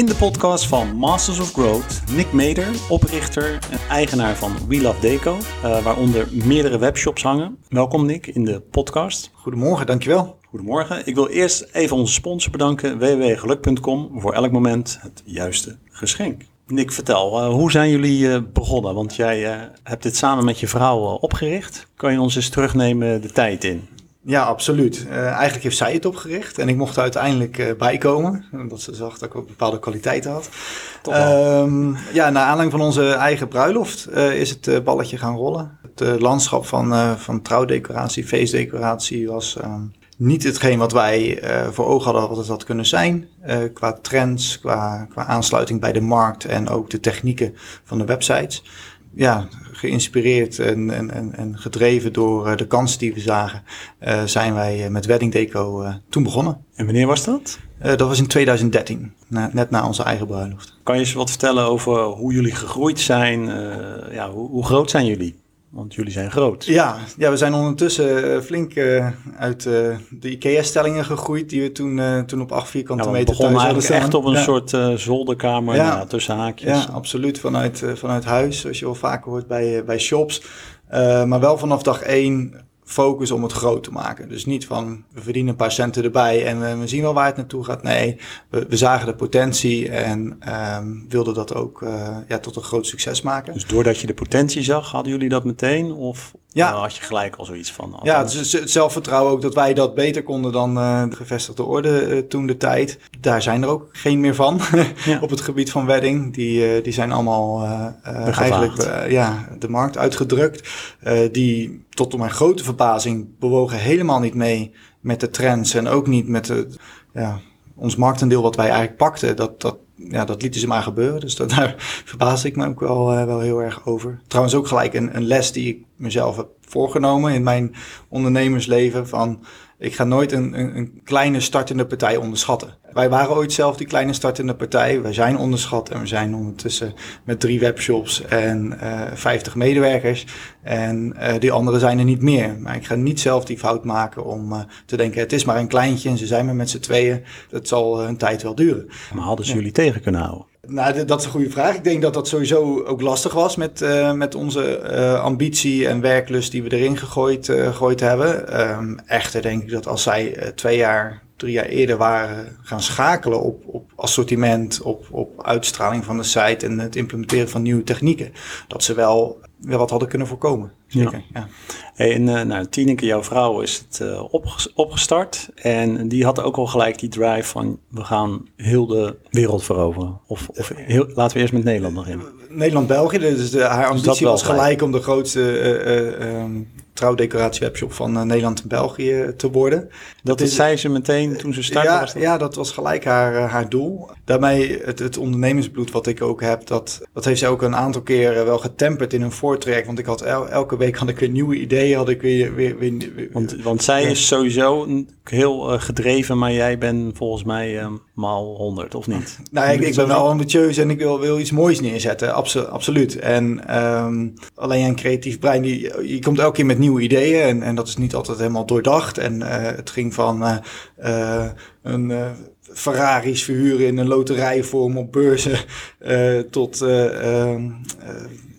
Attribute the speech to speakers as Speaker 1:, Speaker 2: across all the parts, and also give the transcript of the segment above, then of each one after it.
Speaker 1: In de podcast van Masters of Growth, Nick Meder, oprichter en eigenaar van We Love Deco, uh, waaronder meerdere webshops hangen. Welkom Nick in de podcast.
Speaker 2: Goedemorgen, dankjewel.
Speaker 1: Goedemorgen. Ik wil eerst even onze sponsor bedanken, www.geluk.com, voor elk moment het juiste geschenk. Nick, vertel, uh, hoe zijn jullie uh, begonnen? Want jij hebt dit samen met je vrouw opgericht. Kan je ons eens terugnemen de tijd in?
Speaker 2: Ja, absoluut. eigenlijk heeft zij het opgericht en ik mocht er uiteindelijk bijkomen. Omdat ze zag dat ik ook bepaalde kwaliteiten had. Um, ja, naar aanleiding van onze eigen bruiloft is het balletje gaan rollen. Het landschap van, van trouwdecoratie, feestdecoratie was ehm, niet hetgeen wat wij uh, voor ogen hadden wat het had kunnen zijn. Uh, qua trends, qua, qua aansluiting bij de markt en ook de technieken van de websites. Ja, geïnspireerd en, en, en, en gedreven door uh, de kansen die we zagen, zijn wij met Wedding Deco toen begonnen.
Speaker 1: En wanneer was dat?
Speaker 2: dat was in 2013, na, net na onze eigen bruiloft.
Speaker 1: Kan je eens wat vertellen over hoe jullie gegroeid zijn? ja, hoe, hoe groot zijn jullie? Want jullie zijn groot.
Speaker 2: Ja, ja we zijn ondertussen uh, flink uh, uit uh, de IKEA-stellingen gegroeid die we toen, toen op 8 vierkante ja, meter
Speaker 1: thuis hadden staan. echt op een ja. soort zolderkamer ja. Nou, tussen haakjes.
Speaker 2: Ja, absoluut. Vanuit, vanuit huis, zoals je wel vaker hoort bij, bij shops. maar wel vanaf dag één focus om het groot te maken. Dus niet van we verdienen een paar centen erbij en we zien wel waar het naartoe gaat. Nee, we, zagen de potentie en um, wilden dat ook uh, ja, tot een groot succes maken.
Speaker 1: Dus doordat je de potentie zag, hadden jullie dat meteen? Of ja. had je gelijk al zoiets van?
Speaker 2: Ja, het, het zelfvertrouwen ook dat wij dat beter konden dan uh, de gevestigde orde uh, toen de tijd. Daar zijn er ook geen meer van ja. op het gebied van wedding. Die, die zijn allemaal eigenlijk ja, de markt uitgedrukt. die tot mijn grote verbazing bewogen helemaal niet mee met de trends en ook niet met de, ja, ons marktendeel wat wij eigenlijk pakten. Dat, dat, ja, dat lieten ze maar gebeuren. Dus dat, daar verbaasde ik me ook wel, uh, wel heel erg over. Trouwens ook gelijk een, een les die ik mezelf heb voorgenomen in mijn ondernemersleven van ik ga nooit een, een, een, kleine startende partij onderschatten. Wij waren ooit zelf die kleine startende partij. Wij zijn onderschat en we zijn ondertussen met drie webshops en uh, eh, 50 medewerkers. En uh, die anderen zijn er niet meer. Maar ik ga niet zelf die fout maken om uh, te denken: het is maar een kleintje en ze zijn maar met z'n tweeën. Het zal een tijd wel duren.
Speaker 1: Maar hadden ze jullie tegen kunnen houden?
Speaker 2: Nou, dat is een goede vraag. Ik denk dat dat sowieso ook lastig was met, uh, met onze uh, ambitie en werklust die we erin gegooid, uh, gegooid hebben. Um, echter denk ik dat als zij twee jaar, drie jaar eerder waren gaan schakelen op, op assortiment, op, op uitstraling van de site en het implementeren van nieuwe technieken, dat ze wel, wel wat hadden kunnen voorkomen. Zeker, ja. ja.
Speaker 1: Hey, en uh, nou, Tineke, jouw vrouw, is het uh, opgestart. En die had ook al gelijk die drive van we gaan heel de wereld veroveren. Of, of heel, laten we eerst met Nederland beginnen.
Speaker 2: Nederland-België, dus de, haar ambitie dus was gelijk om de grootste uh, um, trouwdecoratie-webshop van uh, Nederland en België te worden. Dat,
Speaker 1: dat is, zei ze meteen toen ze startte?
Speaker 2: Ja, was dat? ja dat was gelijk haar, uh, haar doel. Daarmee het, het ondernemersbloed wat ik ook heb, dat, dat heeft ze ook een aantal keren wel getemperd in een voortrek. Want ik had el, elke week had ik weer nieuwe ideeën, had ik weer... weer, weer, weer
Speaker 1: want, want zij is sowieso heel uh, gedreven, maar jij bent volgens mij maal 100, of niet?
Speaker 2: Nou, ik, ik ben wel ambitieus en ik wil, wil iets moois neerzetten, Abso absoluut. En um, alleen een creatief brein, die, je komt elke keer met nieuwe ideeën en, en dat is niet altijd helemaal doordacht. En uh, het ging van uh, uh, een Ferraris verhuren in een loterijvorm op beurzen tot ehm,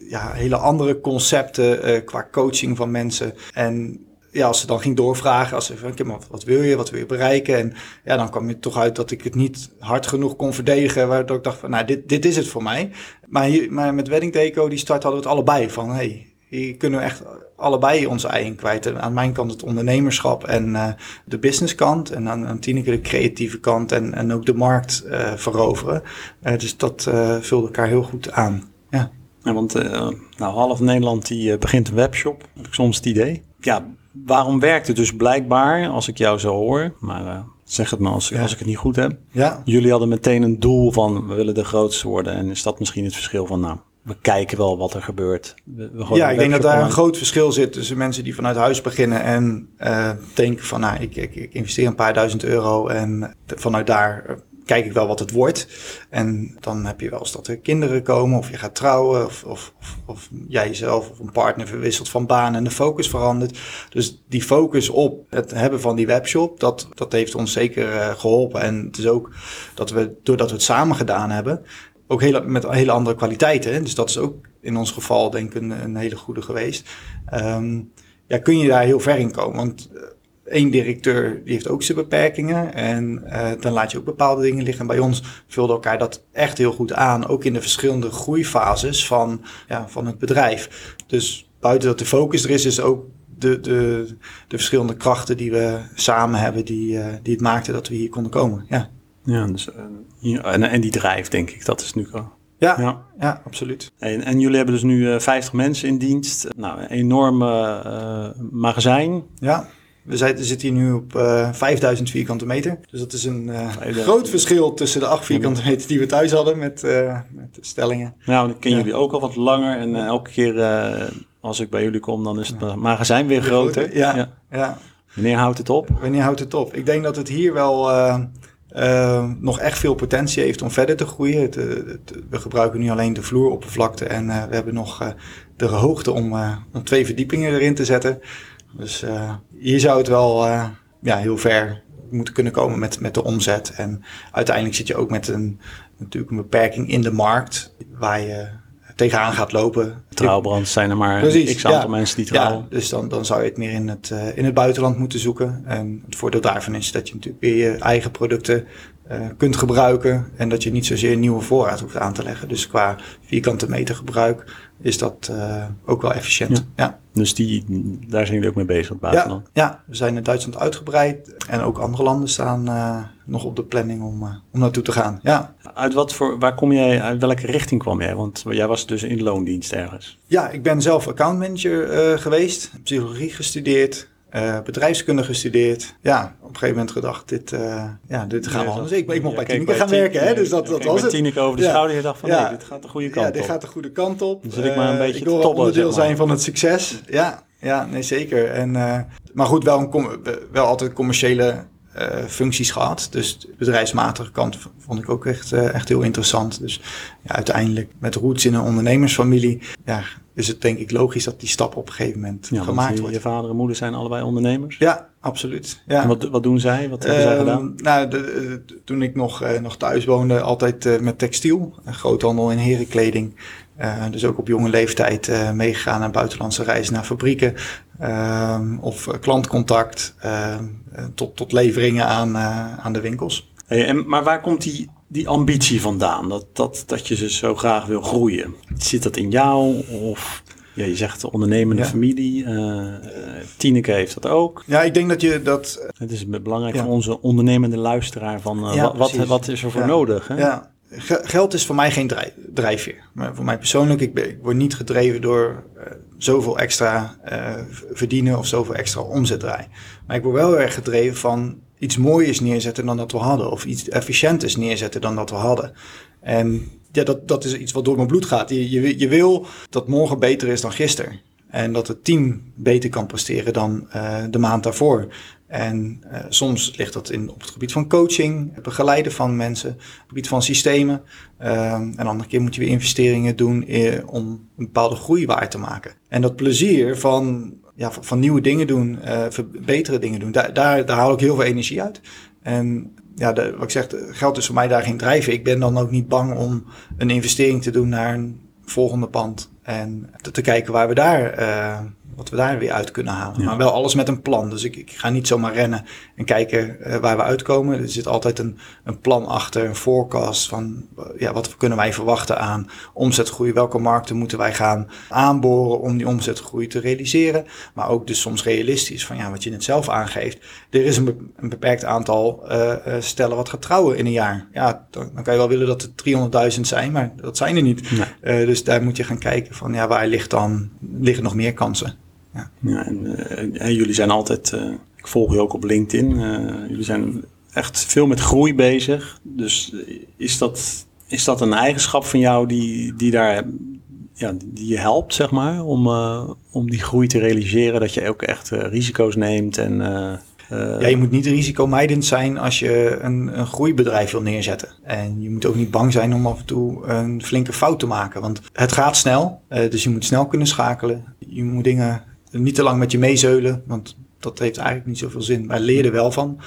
Speaker 2: ja, hele andere concepten qua coaching van mensen. En ja, als ze dan ging doorvragen, als ze van, maar wat wil je, wat wil je bereiken? En ja, dan kwam je toch uit dat ik het niet hard genoeg kon verdedigen, waardoor ik dacht van, nou, dit, dit is het voor mij. Maar, hier, maar met Wedding Deco, die start hadden we het allebei van, hey, hier kunnen we echt allebei onze eigen kwijt. En aan mijn kant het ondernemerschap en uh, de businesskant. En aan, aan Tineke de creatieve kant en, en ook de markt uh, veroveren. Uh, dus dat vulde elkaar heel goed aan. Ja.
Speaker 1: ja want nou, half Nederland die begint een webshop, heb ik soms het idee. Ja, waarom werkt het dus blijkbaar, als ik jou zo hoor, maar zeg het maar als, ja. als ik het niet goed heb. Ja. Jullie hadden meteen een doel van we willen de grootste worden. En is dat misschien het verschil van nou, we kijken wel wat er gebeurt. We,
Speaker 2: we ja, ik denk dat daar een groot verschil zit tussen mensen die vanuit huis beginnen en uh, denken van nou, ik, ik, ik, investeer een paar duizend euro en vanuit daar kijk ik wel wat het wordt. En dan heb je wel eens dat er kinderen komen of je gaat trouwen of, of, of, of jij jezelf of een partner verwisselt van baan en de focus verandert. Dus die focus op het hebben van die webshop, dat, dat heeft ons zeker uh, geholpen. En het is ook dat we, doordat we het samen gedaan hebben, ook hele, met hele andere kwaliteiten. Dus dat is ook in ons geval denk ik een, een hele goede geweest. Um, ja, kun je daar heel ver in komen. Want uh, één directeur heeft ook zijn beperkingen. En uh, dan laat je ook bepaalde dingen liggen. En bij ons vulde elkaar dat echt heel goed aan. Ook in de verschillende groeifases van, ja, van het bedrijf. Dus buiten dat de focus er is, is ook de, de, de verschillende krachten die we samen hebben, die, uh, die het maakten dat we hier konden komen. Ja,
Speaker 1: ja dus, uh, en, en die drijf, denk ik, dat is nu al.
Speaker 2: Ja, ja, ja. absoluut.
Speaker 1: En, en, jullie hebben dus nu uh, 50 mensen in dienst. Nou, een enorme magazijn.
Speaker 2: Ja. We zitten hier nu op uh, eh, 5000 vierkante meter. Dus dat is een uh, groot verschil tussen de 8 vierkante meter die we thuis hadden met, uh, met stellingen.
Speaker 1: Nou, dan ken jullie ook al wat langer. En elke keer als ik bij jullie kom, dan is het magazijn weer groter.
Speaker 2: Ja, ja. ja.
Speaker 1: Wanneer houdt het op?
Speaker 2: Wanneer houdt het op? Ik denk dat het hier wel nog echt veel potentie heeft om verder te groeien. Het, het, we gebruiken nu alleen de vloeroppervlakte en we hebben nog de hoogte om, om twee verdiepingen erin te zetten. Dus hier zou het wel ja, heel ver moeten kunnen komen met, met de omzet. En uiteindelijk zit je ook met een, natuurlijk een beperking in de markt waar je tegenaan gaat lopen.
Speaker 1: Trouwbrand zijn er maar Precies, x aantal mensen die trouwen.
Speaker 2: Ja, dus dan, dan zou je het meer in het, uh, in het buitenland moeten zoeken. En het voordeel daarvan is dat je natuurlijk weer je eigen producten uh, kunt gebruiken. En dat je niet zozeer nieuwe voorraad hoeft aan te leggen. Dus qua vierkante meter gebruik is dat uh, ook wel efficiënt. Ja.
Speaker 1: Dus die, daar zijn jullie ook mee bezig, het buitenland?
Speaker 2: Ja, ja, we zijn in Duitsland uitgebreid. En ook andere landen staan uh, nog op de planning om, om naartoe te gaan. Ja.
Speaker 1: Uit wat voor, waar kom jij, uit welke richting kwam jij? Want jij was dus in loondienst ergens.
Speaker 2: Ja, ik ben zelf accountmanager geweest. Psychologie gestudeerd. Uh, bedrijfskunde gestudeerd. Ja, op een gegeven moment gedacht, dit, uh, ja, dit gaan we anders. Ik, ik mocht bij Tineke gaan werken, hè, dus dat, dat was het.
Speaker 1: Tineke over de ja. schouder en dacht van, ja. nee, dit gaat de goede kant
Speaker 2: op. Ja, dit gaat de goede kant op.
Speaker 1: Dan zit ik maar een uh, beetje
Speaker 2: ik wil onderdeel zeg maar. zijn van het succes. Ja, ja nee, zeker. En, maar goed, wel, een wel altijd commerciële functies gehad. Dus de bedrijfsmatige kant vond ik ook echt, echt heel interessant. Dus ja, uiteindelijk met roots in een ondernemersfamilie... Ja, is het denk ik logisch dat die stap op een gegeven moment ja, gemaakt
Speaker 1: je,
Speaker 2: wordt.
Speaker 1: Je vader en moeder zijn allebei ondernemers?
Speaker 2: Ja, absoluut. Ja.
Speaker 1: En wat, wat doen zij? Wat hebben uh, zij gedaan?
Speaker 2: Nou, de, de, toen ik nog, uh, nog thuis woonde, altijd uh, met textiel. Groothandel in herenkleding. dus ook op jonge leeftijd meegegaan naar buitenlandse reizen naar fabrieken. Ehm, of klantcontact ehm, tot, tot leveringen aan, aan de winkels.
Speaker 1: Hey, en, maar waar komt die die ambitie vandaan? Dat, dat, dat je ze zo graag wil groeien. Zit dat in jou? Of ja, je zegt de ondernemende familie. Uh, Tineke heeft dat ook.
Speaker 2: Ja, ik denk dat je dat...
Speaker 1: Het is belangrijk voor onze ondernemende luisteraar van uh, wat, wat, wat, is er voor nodig? Hè?
Speaker 2: Ja, geld is voor mij geen drijf, drijfveer. Maar voor mij persoonlijk, ik, ben, ik word niet gedreven door uh, zoveel extra verdienen of zoveel extra omzet draaien. Maar ik word wel erg gedreven van iets mooiers neerzetten dan dat we hadden. Of iets efficiënters neerzetten dan dat we hadden. En ja, dat, dat is iets wat door mijn bloed gaat. Je, je, je wil dat morgen beter is dan gisteren. En dat het team beter kan presteren dan uh, de maand daarvoor. En uh, soms ligt dat in, op het gebied van coaching, begeleiden van mensen, het gebied van systemen. Uh, en andere keer moet je weer investeringen doen uh, om een bepaalde groei waar te maken. En dat plezier van ja, van, nieuwe dingen doen, betere dingen doen. Daar, daar, daar haal ik heel veel energie uit. En ja, wat ik zeg, geld is voor mij daar geen drijven. Ik ben dan ook niet bang om een investering te doen naar een volgende pand. En te, te kijken waar we daar uh, wat we daar weer uit kunnen halen. Maar wel alles met een plan. Dus ik, ik ga niet zomaar rennen en kijken uh, waar we uitkomen. Er zit altijd een, een plan achter, een forecast van ja, wat kunnen wij verwachten aan omzetgroei. Welke markten moeten wij gaan aanboren om die omzetgroei te realiseren. Maar ook dus soms realistisch van ja, wat je net zelf aangeeft. Er is een, be een beperkt aantal uh, stellen wat gaat trouwen in een jaar. Ja, dan, dan kan je wel willen dat er 300.000 zijn, maar dat zijn er niet. Nee. dus daar moet je gaan kijken van ja, waar ligt dan, liggen nog meer kansen.
Speaker 1: Ja. ja en, uh, en, jullie zijn altijd, uh, ik volg je ook op LinkedIn, uh, jullie zijn echt veel met groei bezig. Dus is dat, is dat een eigenschap van jou die, die daar ja, die je helpt, zeg maar, om, om die groei te realiseren? Dat je ook echt risico's neemt en
Speaker 2: ja, je moet niet risicomijdend zijn als je een, een groeibedrijf wil neerzetten. En je moet ook niet bang zijn om af en toe een flinke fout te maken. Want het gaat snel, dus je moet snel kunnen schakelen. Je moet dingen niet te lang met je meezeulen, want dat heeft eigenlijk niet zoveel zin. Maar leer er wel van.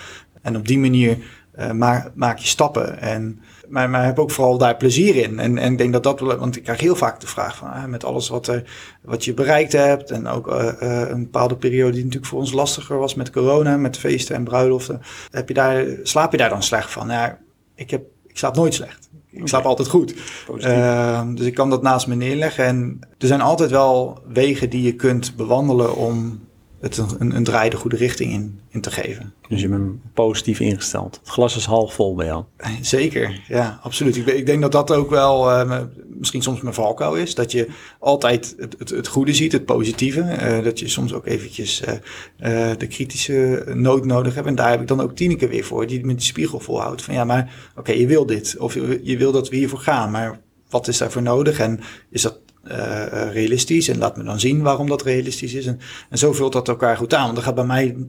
Speaker 2: En op die manier uh, maak, je stappen. En, maar, maar heb ook vooral daar plezier in. En, en ik denk dat dat, want ik krijg heel vaak de vraag van ah, met alles wat, wat je bereikt hebt. En ook uh, een bepaalde periode die natuurlijk voor ons lastiger was met corona, met feesten en bruiloften. Heb je daar, slaap je daar dan slecht van? Ja, ik, heb, ik slaap nooit slecht. Ik slaap altijd goed. Uh, dus ik kan dat naast me neerleggen. En er zijn altijd wel wegen die je kunt bewandelen om het een, een draai de goede richting in, in te geven.
Speaker 1: Dus je bent positief ingesteld. Het glas is half vol bij jou.
Speaker 2: Zeker, ja, absoluut. Ik, ik denk dat dat ook wel uh, misschien soms mijn valkuil is. Dat je altijd het, het, het goede ziet, het positieve. Uh, dat je soms ook eventjes uh, de kritische noot nodig hebt. En daar heb ik dan ook Tineke weer voor, die met die spiegel volhoudt. Van ja, maar oké, okay, je wil dit. Of je, je wil dat we hiervoor gaan. Maar wat is daarvoor nodig? En is dat uh, realistisch. En laat me dan zien waarom dat realistisch is. En, en zo vult dat elkaar goed aan. Want dan gaat bij mij uh,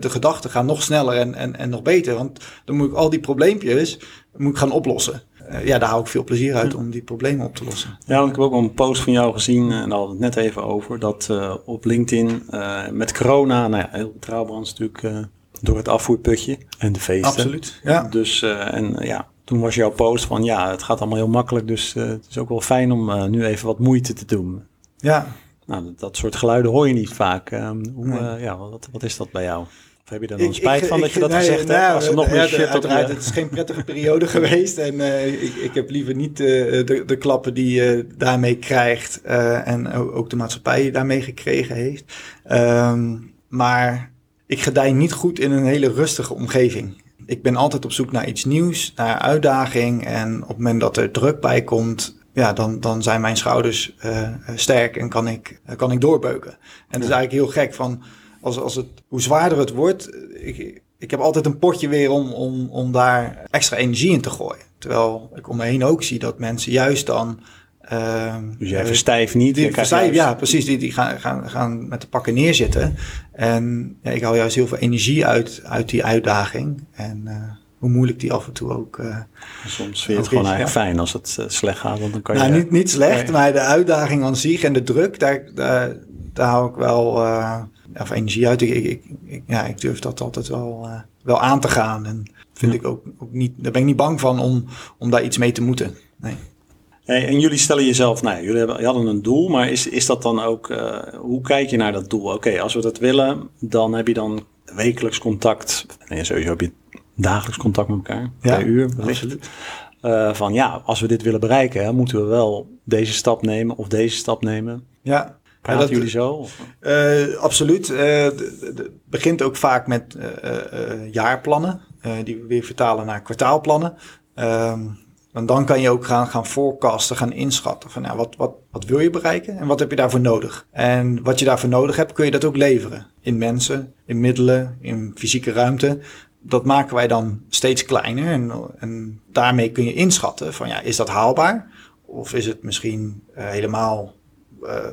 Speaker 2: de gedachten gaan nog sneller en, en, en nog beter. Want dan moet ik al die probleempjes moet ik gaan oplossen. Uh, ja, daar hou ik veel plezier uit om die problemen op te lossen.
Speaker 1: Ja, ik heb ook een post van jou gezien, en daar hadden we het net even over, dat op LinkedIn met corona, nou ja, heel betrouwbaar natuurlijk door het afvoerputje en de feesten.
Speaker 2: Absoluut, ja.
Speaker 1: Dus, en ja, toen was jouw post van ja, het gaat allemaal heel makkelijk, dus uh, het is ook wel fijn om uh, nu even wat moeite te doen.
Speaker 2: Ja.
Speaker 1: Nou, dat, dat soort geluiden hoor je niet vaak. Um, hoe, nee. uh, ja, wat, wat is dat bij jou? Of heb je er dan spijt ik, van ik, dat je dat nee, gezegd nou, hebt? Als er nog meer shit
Speaker 2: op Het is geen prettige periode geweest en ik, ik heb liever niet de, de klappen die je daarmee krijgt en ook de maatschappij daarmee gekregen heeft. Um, maar ik gedij niet goed in een hele rustige omgeving ik ben altijd op zoek naar iets nieuws, naar uitdaging. En op het moment dat er druk bij komt, ja, dan, dan zijn mijn schouders uh, sterk en kan ik, uh, kan ik doorbeuken. En dat is eigenlijk heel gek van, als, als het, hoe zwaarder het wordt, ik, ik heb altijd een potje weer om, om, om daar extra energie in te gooien. Terwijl ik om me heen ook zie dat mensen juist dan
Speaker 1: dus jij verstijft niet?
Speaker 2: Die verstijf, ja, precies. Die, die gaan, gaan, gaan met de pakken neerzitten. En ja, ik haal juist heel veel energie uit, uit die uitdaging. En uh, hoe moeilijk die af en toe ook. Uh,
Speaker 1: Soms vind je het gewoon is, eigenlijk fijn als het uh, slecht gaat. Want dan kan
Speaker 2: nou, je, niet, niet slecht, nee. maar de uitdaging aan zich en de druk, daar, daar, daar hou ik wel of energie uit. Ik, ik, ik, ja, ik durf dat altijd wel, wel aan te gaan. En vind ja. ik ook, ook niet, daar ben ik niet bang van om, om daar iets mee te moeten. Nee.
Speaker 1: Hey, en jullie stellen jezelf, nou, jullie hebben, hadden een doel, maar is, is dat dan ook, uh, hoe kijk je naar dat doel? Oké, okay, als we dat willen, dan heb je dan wekelijks contact. Nee, sowieso heb je dagelijks contact met elkaar, ja, per uur. Absoluut. Uh, van ja, als we dit willen bereiken, moeten we wel deze stap nemen of deze stap nemen.
Speaker 2: Ja.
Speaker 1: Praten dat, jullie zo?
Speaker 2: Uh, absoluut. Het begint ook vaak met jaarplannen, die we weer vertalen naar kwartaalplannen. Ehm, want dan kan je ook gaan, gaan forecasten, gaan inschatten van nou, wat, wat, wat wil je bereiken en wat heb je daarvoor nodig. En wat je daarvoor nodig hebt, kun je dat ook leveren. In mensen, in middelen, in fysieke ruimte. Dat maken wij dan steeds kleiner en, en daarmee kun je inschatten van ja, is dat haalbaar? Of is het misschien uh, helemaal uh,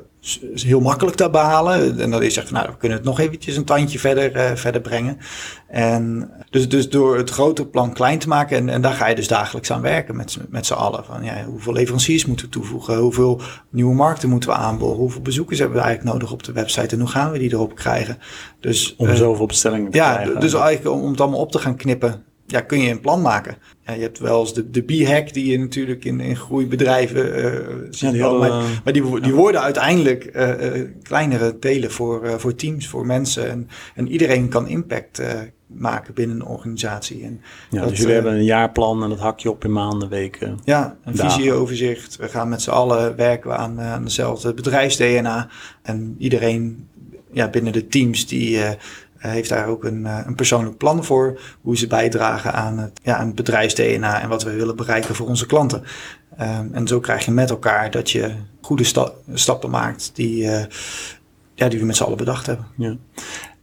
Speaker 2: is heel makkelijk te behalen. En dan is zegt van nou, we kunnen het nog eventjes een tandje verder, uh, verder brengen. En dus, dus door het grote plan klein te maken, en, en daar ga je dus dagelijks aan werken met, met z'n allen. Van ja, hoeveel leveranciers moeten we toevoegen? Hoeveel nieuwe markten moeten we aanboren? Hoeveel bezoekers hebben we eigenlijk nodig op de website? En hoe gaan we die erop krijgen? Dus,
Speaker 1: om uh, zoveel bestellingen te
Speaker 2: ja,
Speaker 1: krijgen.
Speaker 2: Ja, dus eigenlijk om het allemaal op te gaan knippen ja, kun je een plan maken. Ja, je hebt wel eens de, de B-hack die je natuurlijk in, in groeibedrijven uh, ziet. Ja, die maar, maar die, die worden uiteindelijk uh, uh, kleinere delen voor, voor teams, voor mensen. En, en iedereen kan impact maken binnen een organisatie. En
Speaker 1: ja, dat, dus jullie hebben een jaarplan en dat hak je op in maanden, weken.
Speaker 2: Ja, een visieoverzicht. We gaan met z'n allen werken aan, aan dezelfde bedrijfs-DNA. En iedereen ja, binnen de teams die heeft daar ook een, eh, een persoonlijk plan voor hoe ze bijdragen aan het, ja, aan het bedrijfs-DNA en wat we willen bereiken voor onze klanten. Um, en zo krijg je met elkaar dat je goede sta stappen maakt die, uh, ja, die we met z'n allen bedacht hebben.
Speaker 1: Ja.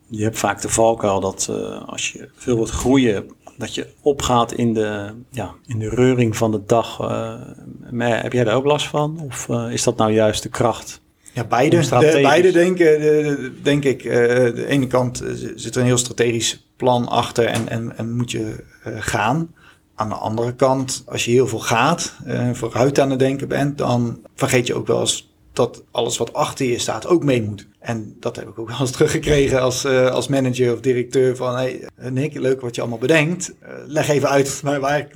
Speaker 1: Je hebt vaak de valkuil dat uh, als je veel wilt groeien, dat je opgaat in de, ja, in de reuring van de dag. Uh, heb jij daar ook last van? Of is dat nou juist de kracht
Speaker 2: Ja, beide. De, beide denken, de, denk ik. Uh, de ene kant zit er een heel strategisch plan achter en, en, en moet je uh, gaan. Aan de andere kant, als je heel veel gaat, uh, vooruit aan het denken bent, dan vergeet je ook wel eens dat alles wat achter je staat ook mee moet. En dat heb ik ook wel eens teruggekregen als, uh, als manager of directeur van... Hey, Nick, leuk wat je allemaal bedenkt. Uh, leg even uit waar, waar ik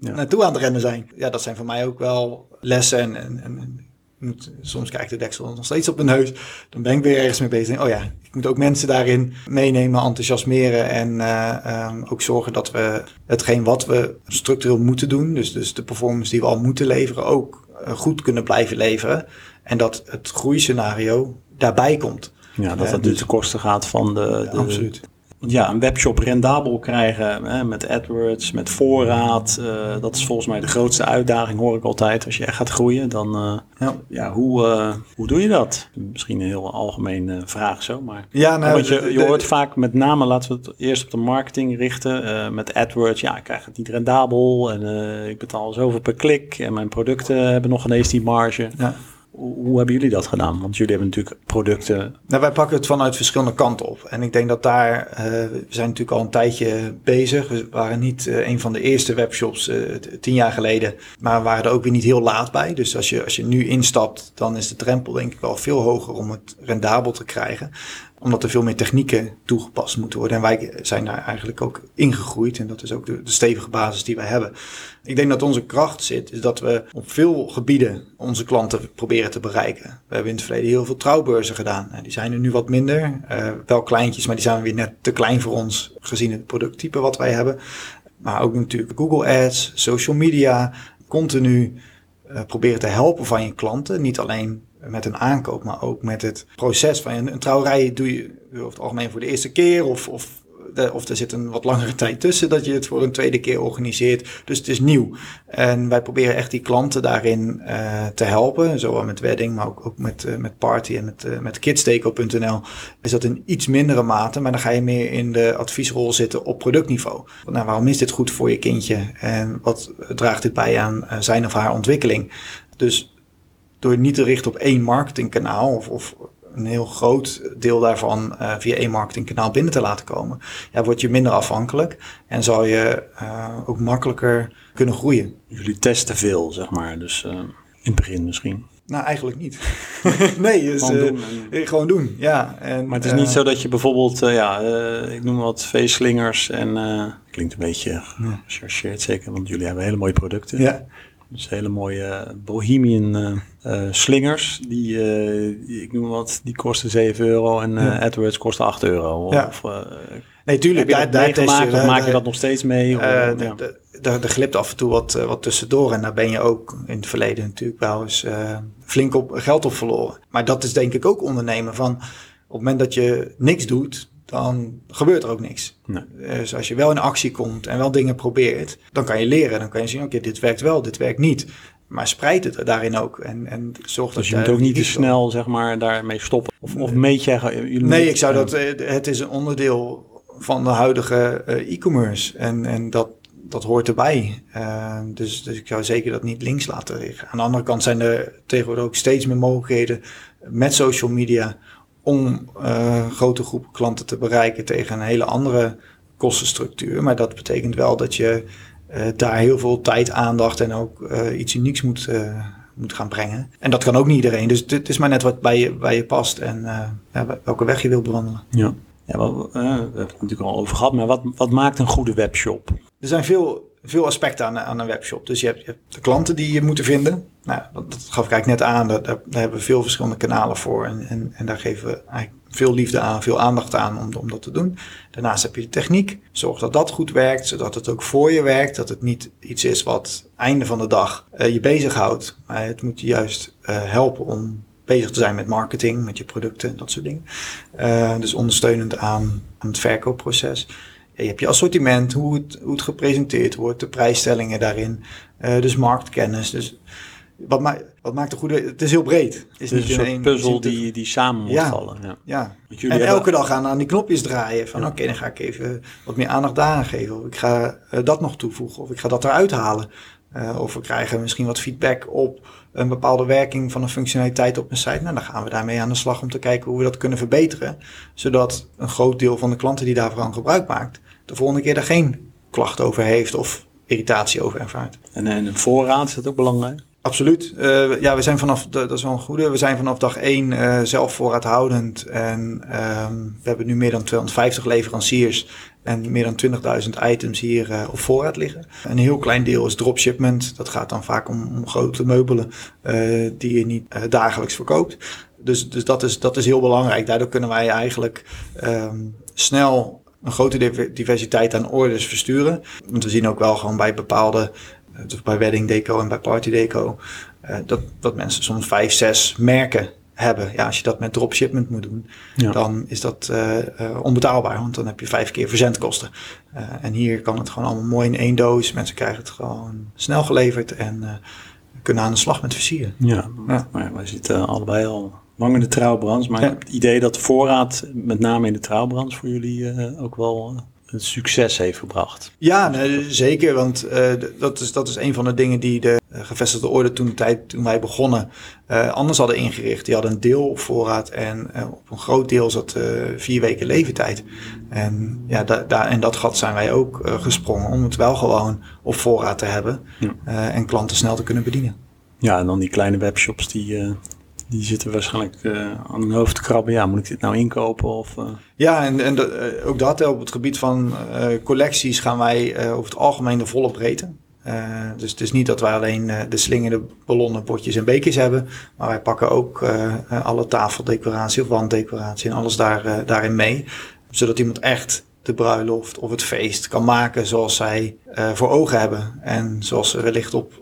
Speaker 2: ja. naartoe aan het rennen zijn. Ja, dat zijn voor mij ook wel lessen. En, en, en moet, soms kijkt de deksel nog steeds op de neus. Dan ben ik weer ergens mee bezig. Oh ja, ik moet ook mensen daarin meenemen, enthousiasmeren. En uh, um, ook zorgen dat we hetgeen wat we structureel moeten doen... dus, dus de performance die we al moeten leveren... ook goed kunnen blijven leveren. En dat het groeiscenario daarbij komt.
Speaker 1: Ja, dat dat dus, dus de kosten gaat van de, de,
Speaker 2: absoluut
Speaker 1: ja, een webshop rendabel krijgen hè, met AdWords, met voorraad. Uh, dat is volgens mij de grootste uitdaging, hoor ik altijd. Als je echt gaat groeien, dan uh, ja. ja. hoe, uh, hoe doe je dat? Misschien een heel algemene vraag zo, maar...
Speaker 2: Ja, nou,
Speaker 1: Want je, je hoort vaak met name, laten we het eerst op de marketing richten. met AdWords, ja, ik krijg het niet rendabel en ik betaal zoveel per klik. En mijn producten hebben nog ineens die marge. Ja. Hoe hebben jullie dat gedaan? Want jullie hebben natuurlijk producten.
Speaker 2: Nou, wij pakken het vanuit verschillende kanten op. En ik denk dat daar, uh, we zijn natuurlijk al een tijdje bezig. We waren niet uh, een van de eerste webshops uh, tien jaar geleden. Maar we waren er ook weer niet heel laat bij. Dus als je, als je nu instapt, dan is de drempel denk ik wel veel hoger om het rendabel te krijgen omdat er veel meer technieken toegepast moeten worden. En wij zijn daar eigenlijk ook ingegroeid. En dat is ook de, de, stevige basis die wij hebben. Ik denk dat onze kracht zit, is dat we op veel gebieden onze klanten proberen te bereiken. We hebben in het verleden heel veel trouwbeurzen gedaan. Die zijn er nu wat minder. Uh, wel kleintjes, maar die zijn weer net te klein voor ons gezien het producttype wat wij hebben. Maar ook natuurlijk Google Ads, social media, continu uh, proberen te helpen van je klanten. Niet alleen met een aankoop, maar ook met het proces van een, een trouwerij doe je over het algemeen voor de eerste keer of, of, of er zit een wat langere tijd tussen dat je het voor een tweede keer organiseert. Dus het is nieuw. En wij proberen echt die klanten daarin uh, te helpen, zowel met wedding, maar ook, ook met, uh, met party en met, uh, met. Is dat in iets mindere mate, maar dan ga je meer in de adviesrol zitten op productniveau. Nou, waarom is dit goed voor je kindje en wat draagt dit bij aan zijn of haar ontwikkeling? Dus door niet te richten op één marketingkanaal of, of een heel groot deel daarvan uh, via één marketingkanaal binnen te laten komen, ja, word je minder afhankelijk en zal je uh, ook makkelijker kunnen groeien.
Speaker 1: Jullie testen veel, zeg maar, dus uh, in het begin misschien.
Speaker 2: Nou, eigenlijk niet. nee, dus, gewoon, doen en... gewoon doen. Ja.
Speaker 1: En, maar het is niet zo dat je bijvoorbeeld, ja, ik noem wat feestslingers en klinkt een beetje gechargeerd zeker, want jullie hebben hele mooie producten.
Speaker 2: Ja.
Speaker 1: Dus hele mooie bohemian uh, slingers. Die, ik noem wat, die kosten 7 euro en uh, AdWords kosten 8 euro.
Speaker 2: Ja. Of, nee, tuurlijk.
Speaker 1: Daar, daar maak je dat nog steeds mee? Of,
Speaker 2: ja. Er glipt af en toe wat, wat tussendoor. En daar ben je ook in het verleden natuurlijk wel eens flink op, geld op verloren. Maar dat is denk ik ook ondernemen van... Op het moment dat je niks doet, dan gebeurt er ook niks. Nee. Dus als je wel in actie komt en wel dingen probeert, dan kan je leren. Dan kan je zien, oké, dit werkt wel, dit werkt niet. Maar spreid het daarin ook. En, en zorg
Speaker 1: dus je moet ook niet te snel zeg maar, daarmee stoppen. Of, of meet je...
Speaker 2: Nee, ik zou dat... Eh, het is een onderdeel van de huidige eh, e-commerce. En, en dat, dat hoort erbij. Uh, dus, dus ik zou zeker dat niet links laten liggen. Aan de andere kant zijn er tegenwoordig ook steeds meer mogelijkheden met social media om uh, grote groepen klanten te bereiken tegen een hele andere kostenstructuur. Maar dat betekent wel dat je uh, daar heel veel tijd, aandacht en ook uh, iets unieks moet, moet gaan brengen. En dat kan ook niet iedereen. Dus het is maar net wat bij je, bij je past en welke weg je wilt bewandelen.
Speaker 1: Ja. Ja, we hebben het natuurlijk al over gehad, maar wat, wat maakt een goede webshop?
Speaker 2: Er zijn veel veel aspecten aan, aan een webshop. Dus je hebt, je de klanten die je moeten vinden. Nou, dat, gaf ik eigenlijk net aan. Daar, daar, hebben we veel verschillende kanalen voor. En, en, en daar geven we eigenlijk veel liefde aan, veel aandacht aan om, om dat te doen. Daarnaast heb je de techniek. Zorg dat dat goed werkt, zodat het ook voor je werkt. Dat het niet iets is wat einde van de dag uh, je bezighoudt. Maar het moet je juist uh, helpen om bezig te zijn met marketing, met je producten, dat soort dingen. Uh, dus ondersteunend aan, aan het verkoopproces je hebt je assortiment, hoe het, hoe het gepresenteerd wordt, de prijsstellingen daarin. Uh, dus marktkennis. Dus wat, ma wat maakt een goede... Het is heel breed.
Speaker 1: Is, niet een puzzel die, die samen moet vallen. Ja.
Speaker 2: ja. En hebben... elke dag gaan aan die knopjes draaien. Van oké, dan ga ik even wat meer aandacht daar aan geven. Of ik ga uh, dat nog toevoegen. Of ik ga dat eruit halen. of we krijgen misschien wat feedback op een bepaalde werking van een functionaliteit op een site. Nou, dan gaan we daarmee aan de slag om te kijken hoe we dat kunnen verbeteren. Zodat een groot deel van de klanten die daarvan gebruik maakt, de volgende keer daar geen klacht over heeft of irritatie over ervaart.
Speaker 1: En, en voorraad is dat ook belangrijk?
Speaker 2: Absoluut. Uh, ja, we zijn vanaf, dat is wel een goede, we zijn vanaf dag één uh, zelf voorraadhoudend. En um, we hebben nu meer dan 250 leveranciers en meer dan 20.000 items hier uh, op voorraad liggen. Een heel klein deel is dropshipment. Dat gaat dan vaak om, om grote meubelen die je niet dagelijks verkoopt. Dus, dus dat, is, dat is heel belangrijk. Daardoor kunnen wij eigenlijk um, snel een grote diversiteit aan orders versturen. Want we zien ook wel gewoon bij bepaalde dus bij wedding deco en bij party deco, uh, dat, dat mensen soms vijf, zes merken hebben. Ja, als je dat met dropshipment moet doen, dan is dat uh, onbetaalbaar, want dan heb je vijf keer verzendkosten. en hier kan het gewoon allemaal mooi in één doos. Mensen krijgen het gewoon snel geleverd en kunnen aan de slag met versieren.
Speaker 1: Ja, ja. Maar wij zitten allebei al lang in de trouwbranche, maar ik heb het idee dat voorraad, met name in de trouwbranche, voor jullie ook wel een succes heeft gebracht.
Speaker 2: Ja, nee, zeker. Want uh, dat, is, dat is een van de dingen die de gevestigde orde toen, de tijd, toen wij begonnen anders hadden ingericht. Die hadden een deel op voorraad en op een groot deel zat vier weken leeftijd. En, ja, da, da, en dat gat zijn wij ook gesprongen om het wel gewoon op voorraad te hebben en klanten snel te kunnen bedienen.
Speaker 1: Ja, en dan die kleine webshops die die zitten waarschijnlijk uh, aan hun hoofd te krabben. Ja, moet ik dit nou inkopen? Of, uh...
Speaker 2: Ja, en, en uh, ook dat op het gebied van collecties gaan wij over het algemeen de volle breedte. dus het is niet dat wij alleen de slingende ballonnen, potjes en bekers hebben. Maar wij pakken ook alle tafeldecoratie of wanddecoratie en alles daar, daarin mee. Zodat iemand echt de bruiloft of het feest kan maken zoals zij voor ogen hebben. En zoals ze wellicht op,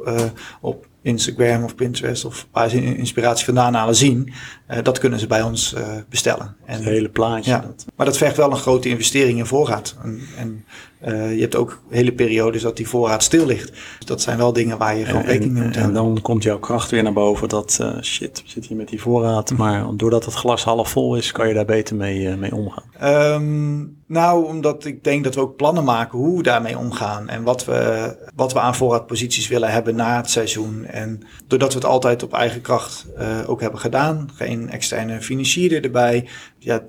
Speaker 2: op Instagram of Pinterest of waar ze inspiratie vandaan halen zien, uh, dat kunnen ze bij ons uh, bestellen.
Speaker 1: En, het hele plaatje.
Speaker 2: Ja, dat. Maar dat vergt wel een grote investering in voorraad. En, en uh, je hebt ook hele periodes dat die voorraad stil ligt. Dus dat zijn wel dingen waar je gewoon rekening mee moet
Speaker 1: houden. En dan komt jouw kracht weer naar boven dat shit, we zitten hier met die voorraad. Maar doordat het glas half vol is, kan je daar beter mee, mee omgaan.
Speaker 2: Um, nou, omdat ik denk dat we ook plannen maken hoe we daarmee omgaan. En wat we, wat we aan voorraadposities willen hebben na het seizoen. En doordat we het altijd op eigen kracht ook hebben gedaan geen externe financier erbij. Ja,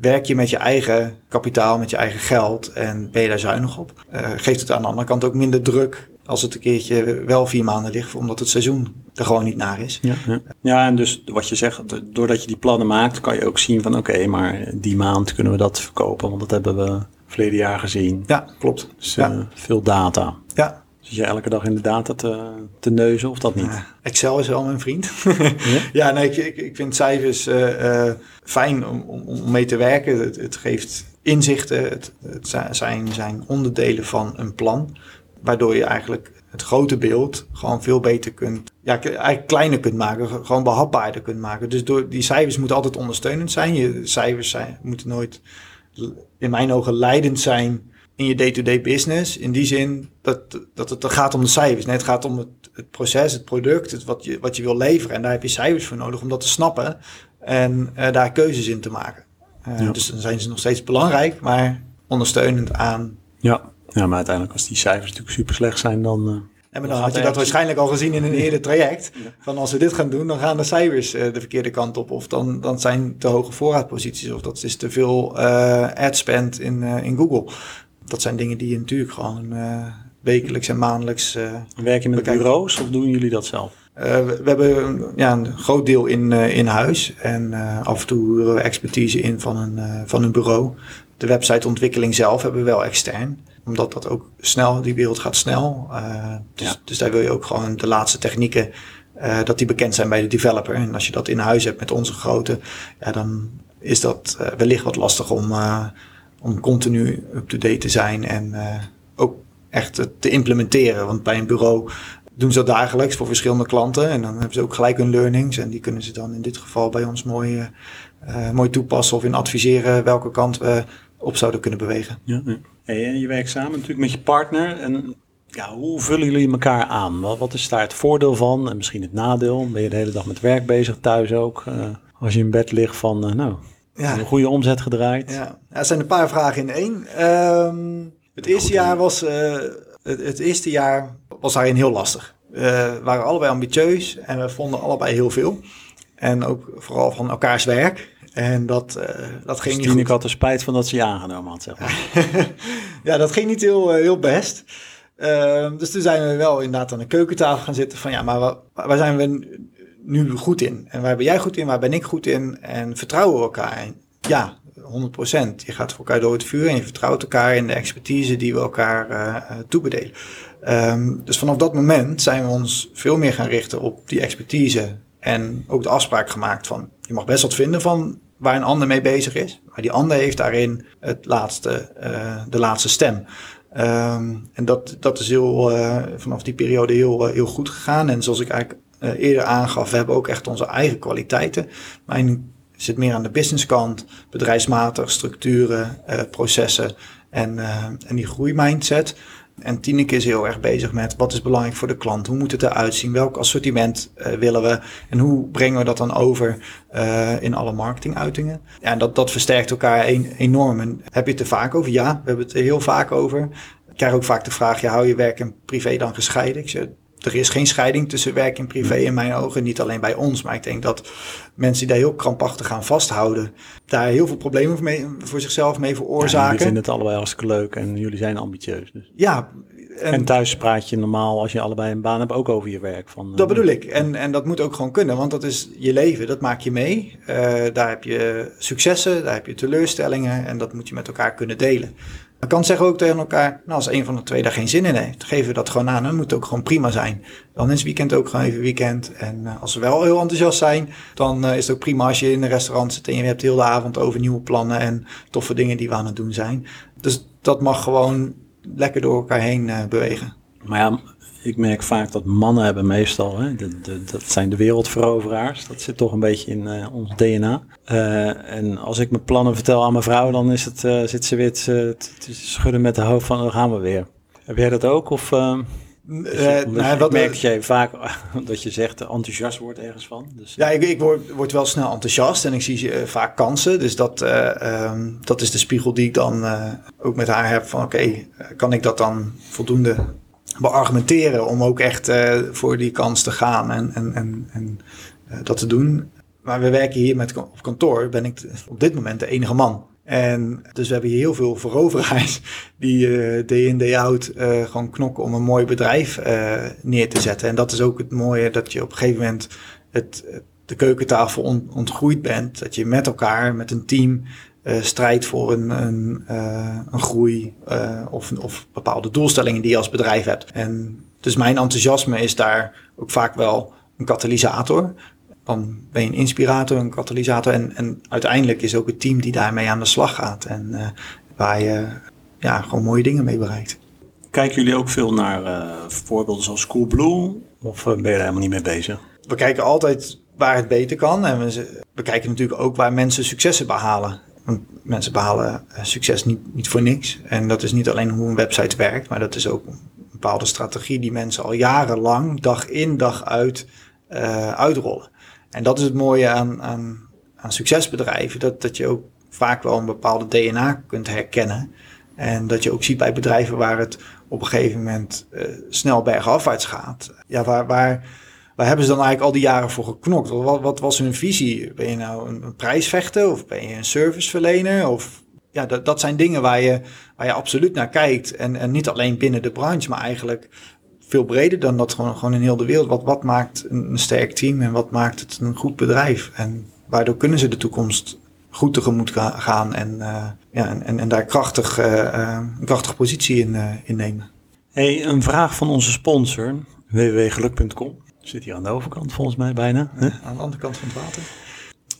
Speaker 2: werk je met je eigen kapitaal, met je eigen geld en ben je daar zuinig op. Uh, geeft het aan de andere kant ook minder druk als het een keertje wel vier maanden ligt, omdat het seizoen er gewoon niet naar is.
Speaker 1: Ja, ja. ja en dus wat je zegt, doordat je die plannen maakt, kan je ook zien van oké, maar die maand kunnen we dat verkopen, want dat hebben we verleden jaar gezien.
Speaker 2: Ja, klopt.
Speaker 1: Dus ja. Uh, veel data.
Speaker 2: Ja,
Speaker 1: Zit je elke dag in de data te, te neuzen of dat niet?
Speaker 2: Excel is wel mijn vriend. ja? ja, nee, ik, ik vind cijfers uh, uh, fijn om, om, mee te werken. Het, het geeft inzichten. Het, het, zijn, zijn onderdelen van een plan. Waardoor je eigenlijk het grote beeld gewoon veel beter kunt, ja, eigenlijk kleiner kunt maken, gewoon behapbaarder kunt maken. Dus door, die cijfers moeten altijd ondersteunend zijn. Je cijfers zijn, moeten nooit, in mijn ogen, leidend zijn in je day-to-day business. In die zin dat, dat het gaat om de cijfers. Nee, het gaat om het, het proces, het product, het, wat, je, wat je wil leveren. En daar heb je cijfers voor nodig om dat te snappen en uh, daar keuzes in te maken. Uh, Dus dan zijn ze nog steeds belangrijk, maar ondersteunend aan.
Speaker 1: Ja, ja maar uiteindelijk als die cijfers natuurlijk super slecht zijn, dan... Uh...
Speaker 2: En dan, dan had je dat waarschijnlijk al gezien in een eerder traject. Van als we dit gaan doen, dan gaan de cijfers uh, de verkeerde kant op. Of dan, dan zijn te hoge voorraadposities. Of dat is te veel uh, ad spend in, uh, in Google dat zijn dingen die je natuurlijk gewoon wekelijks en maandelijks.
Speaker 1: Werk je met bureaus of doen jullie dat zelf?
Speaker 2: We, we, hebben ja, een groot deel in, in huis en af en toe huren we expertise in van een, van een bureau. De websiteontwikkeling zelf hebben we wel extern omdat dat ook snel, die wereld gaat snel. dus, ja. dus daar wil je ook gewoon de laatste technieken, dat die bekend zijn bij de developer. En als je dat in huis hebt met onze grote, ja, dan is dat wellicht wat lastig om om continu up-to-date te zijn en uh, ook echt te implementeren. Want bij een bureau doen ze dat dagelijks voor verschillende klanten. En dan hebben ze ook gelijk hun learnings. En die kunnen ze dan in dit geval bij ons mooi, uh, mooi toepassen of in adviseren welke kant we op zouden kunnen bewegen.
Speaker 1: Ja, ja. En je werkt samen natuurlijk met je partner. En ja, hoe vullen jullie elkaar aan? Wat is daar het voordeel van en misschien het nadeel? Ben je de hele dag met werk bezig thuis ook? Uh, als je in bed ligt van, nou, ja. Een goede omzet gedraaid.
Speaker 2: Ja, er zijn een paar vragen in één. Um, het eerste jaar was uh, het, het eerste jaar was daarin heel lastig. We waren allebei ambitieus en we vonden allebei heel veel. En ook vooral van elkaars werk. En dat, uh, dat ging dus niet goed.
Speaker 1: ik had er spijt van dat ze je aangenomen had, zeg maar.
Speaker 2: ja, dat ging niet heel, eh, heel best. Uh, dus toen zijn we wel inderdaad aan de keukentafel gaan zitten van ja, maar waar, waar zijn we nu goed in? En waar ben jij goed in, waar ben ik goed in? En vertrouwen we elkaar? En ja, 100%. Je gaat voor elkaar door het vuur en je vertrouwt elkaar in de expertise die we elkaar uh, toebedelen. Um, dus vanaf dat moment zijn we ons veel meer gaan richten op die expertise en ook de afspraak gemaakt van je mag best wat vinden van waar een ander mee bezig is. Maar die ander heeft daarin het laatste, uh, de laatste stem. Um, en dat, dat is heel, uh, vanaf die periode heel, uh, heel goed gegaan. En zoals ik eigenlijk eerder aangaf, we hebben ook echt onze eigen kwaliteiten. Mijn zit meer aan de businesskant, bedrijfsmatig, structuren, processen en, en die groeimindset. En Tineke is heel erg bezig met wat is belangrijk voor de klant? Hoe moet het eruit zien? Welk assortiment uh, willen we? En hoe brengen we dat dan over uh, in alle marketinguitingen? Ja, en dat, dat versterkt elkaar enorm. En heb je het er vaak over? Ja, we hebben het er heel vaak over. Ik krijg ook vaak de vraag, ja, hou je werk en privé dan gescheiden? Ik zeg, er is geen scheiding tussen werk en privé in mijn ogen. Niet alleen bij ons, maar ik denk dat mensen die daar heel krampachtig gaan vasthouden, daar heel veel problemen mee, voor zichzelf mee veroorzaken. Ja, jullie
Speaker 1: vinden het allebei hartstikke leuk en jullie zijn ambitieus. Dus.
Speaker 2: Ja.
Speaker 1: En, en, thuis praat je normaal, als je allebei een baan hebt, ook over je werk. Van,
Speaker 2: dat bedoel ik. En, en dat moet ook gewoon kunnen, want dat is je leven. Dat maak je mee. Uh, daar heb je successen, daar heb je teleurstellingen en dat moet je met elkaar kunnen delen. Je kan zeggen ook tegen elkaar, nou, als een van de twee daar geen zin in heeft, geven we dat gewoon aan. Dan moet ook gewoon prima zijn. Dan is weekend ook gewoon even weekend. En uh, als we wel heel enthousiast zijn, dan uh, is het ook prima als je in een restaurant zit en je hebt heel de avond over nieuwe plannen en toffe dingen die we aan het doen zijn. Dus dat mag gewoon lekker door elkaar heen uh, bewegen.
Speaker 1: Maar ja, ik merk vaak dat mannen hebben meestal, hè, de, de, dat zijn de wereldveroveraars. Dat zit toch een beetje in uh, ons DNA. Uh, en als ik mijn plannen vertel aan mijn vrouw, dan is het, uh, zit ze weer te, te, schudden met de hoofd van, dan gaan we weer. Heb jij dat ook? Of, je, nou, wat, ik merk dat jij vaak, dat je zegt, enthousiast wordt ergens van. Dus.
Speaker 2: Ja, ik, ik word, word, wel snel enthousiast en ik zie vaak kansen. Dus dat, um, dat is de spiegel die ik dan ook met haar heb van, oké, okay, kan ik dat dan voldoende beargumenteren om ook echt uh, voor die kans te gaan en, en, en, en uh, dat te doen. Maar we werken hier met op kantoor, ben ik op dit moment de enige man. En dus we hebben hier heel veel veroveraars die uh, day in day out gewoon knokken om een mooi bedrijf neer te zetten. En dat is ook het mooie dat je op een gegeven moment het, de keukentafel on, ontgroeid bent. Dat je met elkaar, met een team, strijd voor een, een, uh, een groei uh, of, of bepaalde doelstellingen die je als bedrijf hebt. En dus mijn enthousiasme is daar ook vaak wel een katalysator. Dan ben je een inspirator, een katalysator. En, en uiteindelijk is ook het team die daarmee aan de slag gaat. En waar je ja, gewoon mooie dingen mee bereikt.
Speaker 1: Kijken jullie ook veel naar voorbeelden zoals Coolblue? Of ben je daar helemaal niet mee bezig?
Speaker 2: We kijken altijd waar het beter kan. En we, we kijken natuurlijk ook waar mensen successen behalen. Want mensen behalen eh, succes niet, niet voor niks. En dat is niet alleen hoe een website werkt, maar dat is ook een bepaalde strategie die mensen al jarenlang, dag in, dag uit, uh, uitrollen. En dat is het mooie aan, aan, aan succesbedrijven, dat, dat je ook vaak wel een bepaalde DNA kunt herkennen. En dat je ook ziet bij bedrijven waar het op een gegeven moment uh, snel bergafwaarts gaat. Ja, waar, waar waar hebben ze dan eigenlijk al die jaren voor geknokt? Wat, wat was hun visie? Ben je nou een, prijsvechter of ben je een serviceverlener? Of ja, dat, dat zijn dingen waar je, waar je absoluut naar kijkt. En, en niet alleen binnen de branche, maar eigenlijk veel breder dan dat gewoon, gewoon in heel de wereld. Wat, wat maakt een, sterk team en wat maakt het een goed bedrijf? En waardoor kunnen ze de toekomst goed tegemoet gaan en, uh, ja, en, en, daar krachtig, uh, een krachtige positie in, in nemen.
Speaker 1: Hey, een vraag van onze sponsor, www.geluk.com. Zit hier aan de overkant volgens mij bijna.
Speaker 2: Hè? Aan de andere kant van het water.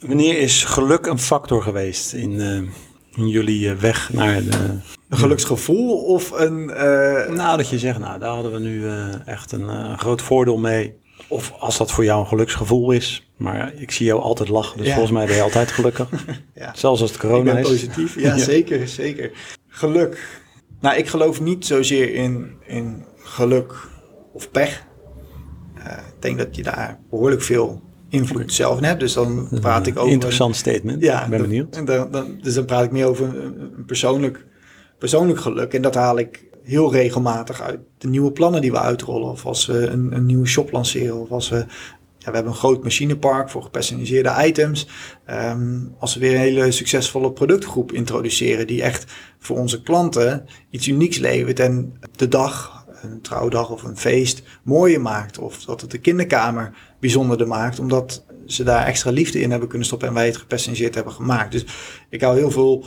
Speaker 1: Wanneer is geluk een factor geweest in, uh, in jullie eh, weg naar de...
Speaker 2: Een geluksgevoel of een... Uh...
Speaker 1: Nou, dat je zegt, nou, daar hadden we nu echt een groot voordeel mee. Of als dat voor jou een geluksgevoel is. Maar ik zie jou altijd lachen, dus volgens mij ben je altijd gelukkig. ja. Zelfs als het corona
Speaker 2: ik ben positief, ja, zeker, zeker. Geluk. Nou, ik geloof niet zozeer in, in geluk of pech. Uh, ik denk dat je daar behoorlijk veel invloed zelf in hebt. Dus dan praat ik over...
Speaker 1: Interessant statement, ja, ik ben benieuwd.
Speaker 2: En dan, dan, dus dan praat ik meer over een, persoonlijk, persoonlijk geluk. En dat haal ik heel regelmatig uit de nieuwe plannen die we uitrollen. Of als we een, een nieuwe shop lanceren. Of als we ja, we hebben een groot machinepark voor gepersonaliseerde items. Ehm, als we weer een hele succesvolle productgroep introduceren die echt voor onze klanten iets unieks levert en de dag, een trouwdag of een feest, mooier maakt. Of dat het de kinderkamer bijzonderder maakt, omdat ze daar extra liefde in hebben kunnen stoppen en wij het gepersonaliseerd hebben gemaakt. Dus ik hou heel veel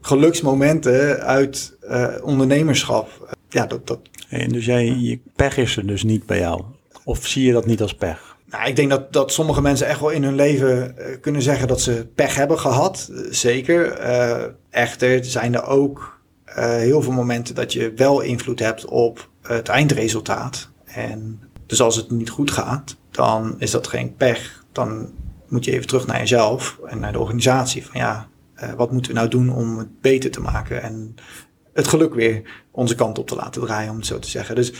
Speaker 2: geluksmomenten uit uh, ondernemerschap. Ja, dat, dat...
Speaker 1: En dus jij, je pech is er dus niet bij jou? Of zie je dat niet als pech?
Speaker 2: Nou, ik denk dat, dat sommige mensen echt wel in hun leven uh, kunnen zeggen dat ze pech hebben gehad. zeker. Uh, echter zijn er ook heel veel momenten dat je wel invloed hebt op het eindresultaat. En dus als het niet goed gaat, dan is dat geen pech. Dan moet je even terug naar jezelf en naar de organisatie. Van ja, uh, wat moeten we nou doen om het beter te maken en het geluk weer onze kant op te laten draaien, om het zo te zeggen. Dus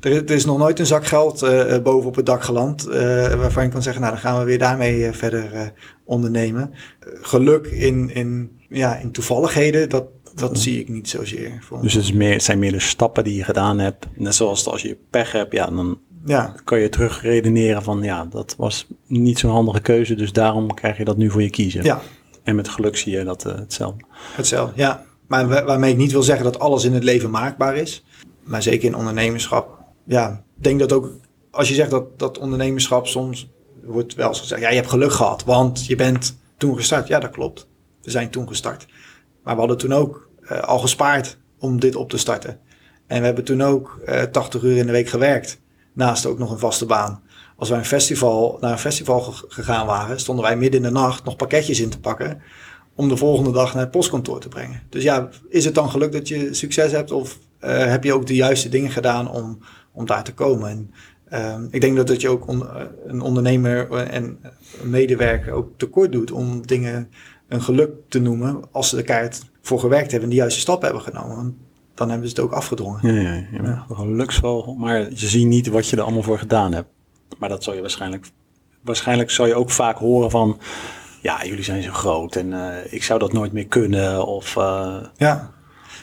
Speaker 2: er, is nog nooit een zak geld uh, boven op het dak geland, waarvan je kan zeggen, nou dan gaan we weer daarmee verder ondernemen. geluk in, in, ja, in toevalligheden, dat, dat zie ik niet zozeer.
Speaker 1: Dus het, is meer, het zijn meer de stappen die je gedaan hebt. Net zoals als je pech hebt, ja, dan ja. kan je terug redeneren van ja, dat was niet zo'n handige keuze, dus daarom krijg je dat nu voor je kiezen. Ja, en met geluk zie je dat uh, hetzelfde.
Speaker 2: Hetzelfde, ja. Maar waarmee ik niet wil zeggen dat alles in het leven maakbaar is. Maar zeker in ondernemerschap. Ja, ik denk dat ook als je zegt dat, dat ondernemerschap soms wordt wel eens gezegd. Ja, je hebt geluk gehad, want je bent toen gestart. Ja, dat klopt. We zijn toen gestart. Maar we hadden toen ook uh, al gespaard om dit op te starten. En we hebben toen ook uh, eh, 80 uur in de week gewerkt. Naast ook nog een vaste baan als wij een festival, naar een festival gegaan waren, stonden wij midden in de nacht nog pakketjes in te pakken. Om de volgende dag naar het postkantoor te brengen. Dus ja, is het dan gelukt dat je succes hebt? Of uh, heb je ook de juiste dingen gedaan om, om daar te komen? En, uh, ik denk dat, dat je ook eh, een ondernemer en een medewerker ook tekort doet om dingen een geluk te noemen. Als ze er kaart voor gewerkt hebben en de juiste stap hebben genomen. Want dan hebben ze het ook afgedrongen.
Speaker 1: Ja, ja, ja. ja. Maar je ziet niet wat je er allemaal voor gedaan hebt. Maar dat zou je waarschijnlijk, waarschijnlijk zou je ook vaak horen van, ja, jullie zijn zo groot en uh, ik zou dat nooit meer kunnen. Of, uh,
Speaker 2: ja.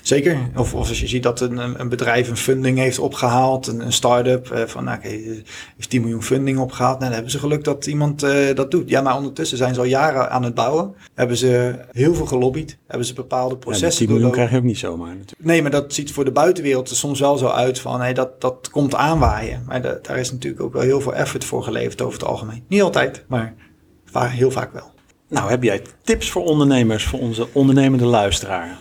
Speaker 2: Zeker. Of, of als je ziet dat een, een bedrijf een funding heeft opgehaald, een, een start-up uh, van, nou, oké, okay, heeft 10 miljoen funding opgehaald. Nou, dan hebben ze geluk dat iemand uh, dat doet. Ja, maar ondertussen zijn ze al jaren aan het bouwen. Hebben ze heel veel gelobbyd. Hebben ze bepaalde processen. Ja,
Speaker 1: 10 miljoen krijg je ook niet zomaar natuurlijk.
Speaker 2: Nee, maar dat ziet voor de buitenwereld er soms wel zo uit van, hey, dat, dat komt aanwaaien. Maar de, daar is natuurlijk ook wel heel veel effort voor geleverd over het algemeen. Niet altijd, maar heel vaak wel.
Speaker 1: Nou, heb jij tips voor ondernemers, voor onze ondernemende luisteraar?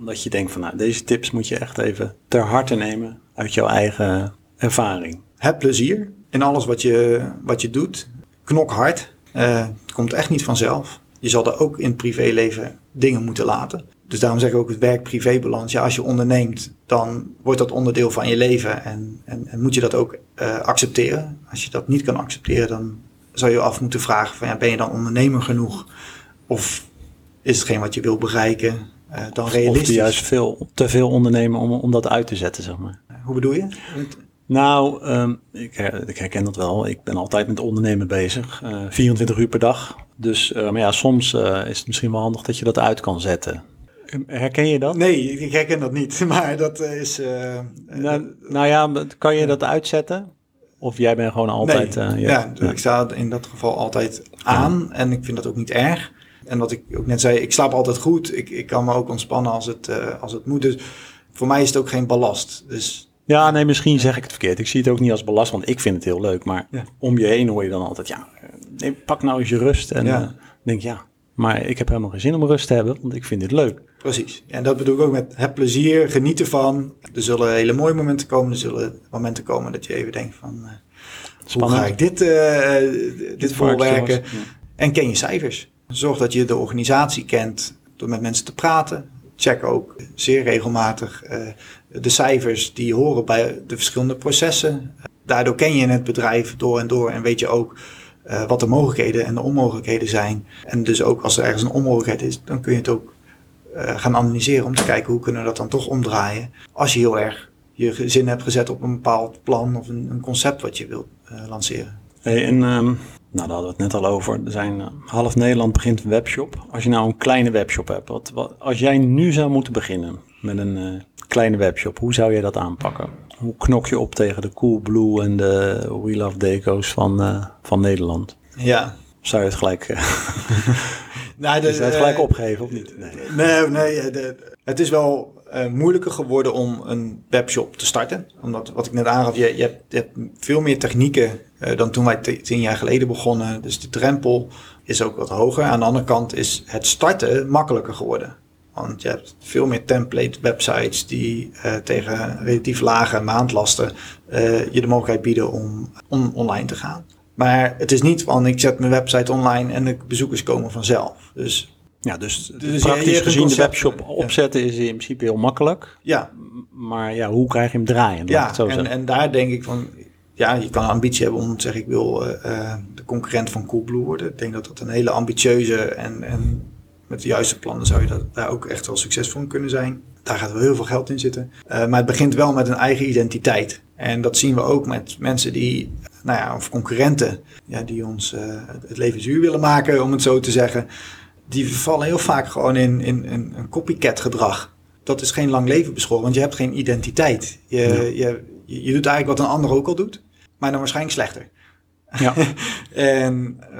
Speaker 1: Omdat je denkt van nou, deze tips moet je echt even ter harte nemen uit jouw eigen ervaring.
Speaker 2: Heb plezier in alles wat je, wat je doet. Knok hard. Uh, het komt echt niet vanzelf. Je zal er ook in het privéleven dingen moeten laten. Dus daarom zeg ik ook het werk-privébalans. Ja, als je onderneemt, dan wordt dat onderdeel van je leven. En, en, en moet je dat ook uh, accepteren. Als je dat niet kan accepteren, dan zou je af moeten vragen van ja, ben je dan ondernemer genoeg? Of is het geen wat je wil bereiken? Uh, dan realistisch.
Speaker 1: Of juist veel, te veel ondernemen om, om dat uit te zetten, zeg maar.
Speaker 2: Hoe bedoel je?
Speaker 1: Nou, um, ik, ik, herken dat wel. Ik ben altijd met ondernemen bezig. Uh, eh, 24 uur per dag. Dus uh, maar ja, soms uh, is het misschien wel handig dat je dat uit kan zetten. Herken je dat?
Speaker 2: Nee, ik herken dat niet. Maar dat is.
Speaker 1: Nou, nou, ja, kan je dat uitzetten? Of jij bent gewoon altijd.
Speaker 2: Nee, ja, ja, ik sta in dat geval altijd aan. En ik vind dat ook niet erg. En wat ik ook net zei, ik slaap altijd goed. Ik, ik kan me ook ontspannen als het, uh, als het moet. Dus voor mij is het ook geen ballast. Dus,
Speaker 1: ja, nee, misschien zeg ik het verkeerd. Ik zie het ook niet als belast, want ik vind het heel leuk. Maar om je heen hoor je dan altijd, ja, nee, pak nou eens je rust. En ja. Uh, denk, ja, maar ik heb helemaal geen zin om rust te hebben, want ik vind dit leuk.
Speaker 2: Precies. En dat bedoel ik ook met heb plezier, geniet ervan. Er zullen hele mooie momenten komen. Er zullen momenten komen dat je even denkt van, uh, hoe ga ik dit, uh, dit voorwerken? En ken je cijfers. Zorg dat je de organisatie kent door met mensen te praten. Check ook zeer regelmatig uh, de cijfers die horen bij de verschillende processen. Daardoor ken je het bedrijf door en door en weet je ook uh, wat de mogelijkheden en de onmogelijkheden zijn. En dus ook als er ergens een onmogelijkheid is, dan kun je het ook uh, gaan analyseren om te kijken hoe kunnen we dat dan toch omdraaien. Als je heel erg je zin hebt gezet op een bepaald plan of een, een concept wat je wilt lanceren.
Speaker 1: En um, nou, daar hadden we het net al over. Er zijn, uh, half Nederland begint een webshop. Als je nou een kleine webshop hebt, wat, wat, als jij nu zou moeten beginnen, met een kleine webshop. Hoe zou je dat aanpakken? Hoe knok je op tegen de Coolblue en de We Love Deco's van, van Nederland?
Speaker 2: Ja.
Speaker 1: zou je het gelijk, nou, de, het gelijk opgeven of niet?
Speaker 2: Nee, nee, nee de, het is wel uh, moeilijker geworden om een webshop te starten. Omdat, wat ik net aangaf, je, je, hebt, je hebt veel meer technieken uh, dan toen wij tien jaar geleden begonnen. Dus de drempel is ook wat hoger. Aan de andere kant is het starten makkelijker geworden. Want je hebt veel meer template websites die uh, tegen relatief lage maandlasten je de mogelijkheid bieden om, om online te gaan. Maar het is niet van ik zet mijn website online en de bezoekers komen vanzelf. Dus
Speaker 1: ja, dus, dus praktisch je, gezien de webshop opzetten is in principe heel makkelijk.
Speaker 2: Ja.
Speaker 1: Maar ja, hoe krijg je hem draaien?
Speaker 2: Ja, en, en daar denk ik van, ja, je kan een ambitie hebben om te zeggen, ik wil uh, de concurrent van Coolblue worden. Ik denk dat dat een hele ambitieuze en, en met de juiste plannen zou je dat, daar ook echt wel succesvol in kunnen zijn. Daar gaat wel heel veel geld in zitten. Uh, maar het begint wel met een eigen identiteit. En dat zien we ook met mensen die, nou ja, of concurrenten, ja, die ons uh, het leven zuur willen maken, om het zo te zeggen die vallen heel vaak gewoon in, in, in een copycat gedrag. Dat is geen lang leven beschoren, want je hebt geen identiteit. Je, je, je doet eigenlijk wat een ander ook al doet, maar dan waarschijnlijk slechter.
Speaker 1: Ja.
Speaker 2: en uh,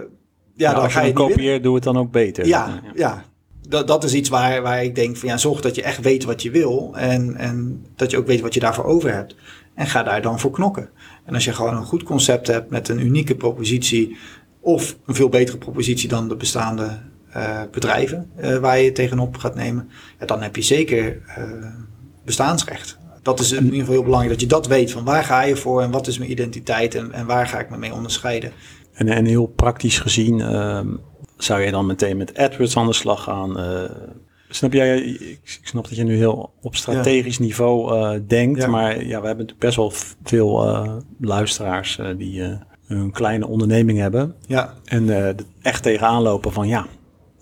Speaker 2: ja,
Speaker 1: dan als ga je, je kopieert, doe het dan ook beter.
Speaker 2: Ja, ja. Dat, dat is iets waar, waar ik denk van ja, zorg dat je echt weet wat je wil en, en dat je ook weet wat je daarvoor over hebt. En ga daar dan voor knokken. En als je gewoon een goed concept hebt met een unieke propositie of een veel betere propositie dan de bestaande uh, bedrijven uh, waar je tegenop gaat nemen, ja, dan heb je zeker uh, bestaansrecht. Dat is in ieder geval heel belangrijk, dat je dat weet van waar ga je voor en wat is mijn identiteit en, en waar ga ik me mee onderscheiden.
Speaker 1: En, en heel praktisch gezien ehm, zou je dan meteen met AdWords aan de slag gaan. snap jij, ik, ik, snap dat je nu heel op strategisch niveau denkt, maar ja, we hebben natuurlijk best wel veel luisteraars die een kleine onderneming hebben.
Speaker 2: Ja.
Speaker 1: En echt tegenaan lopen van ja,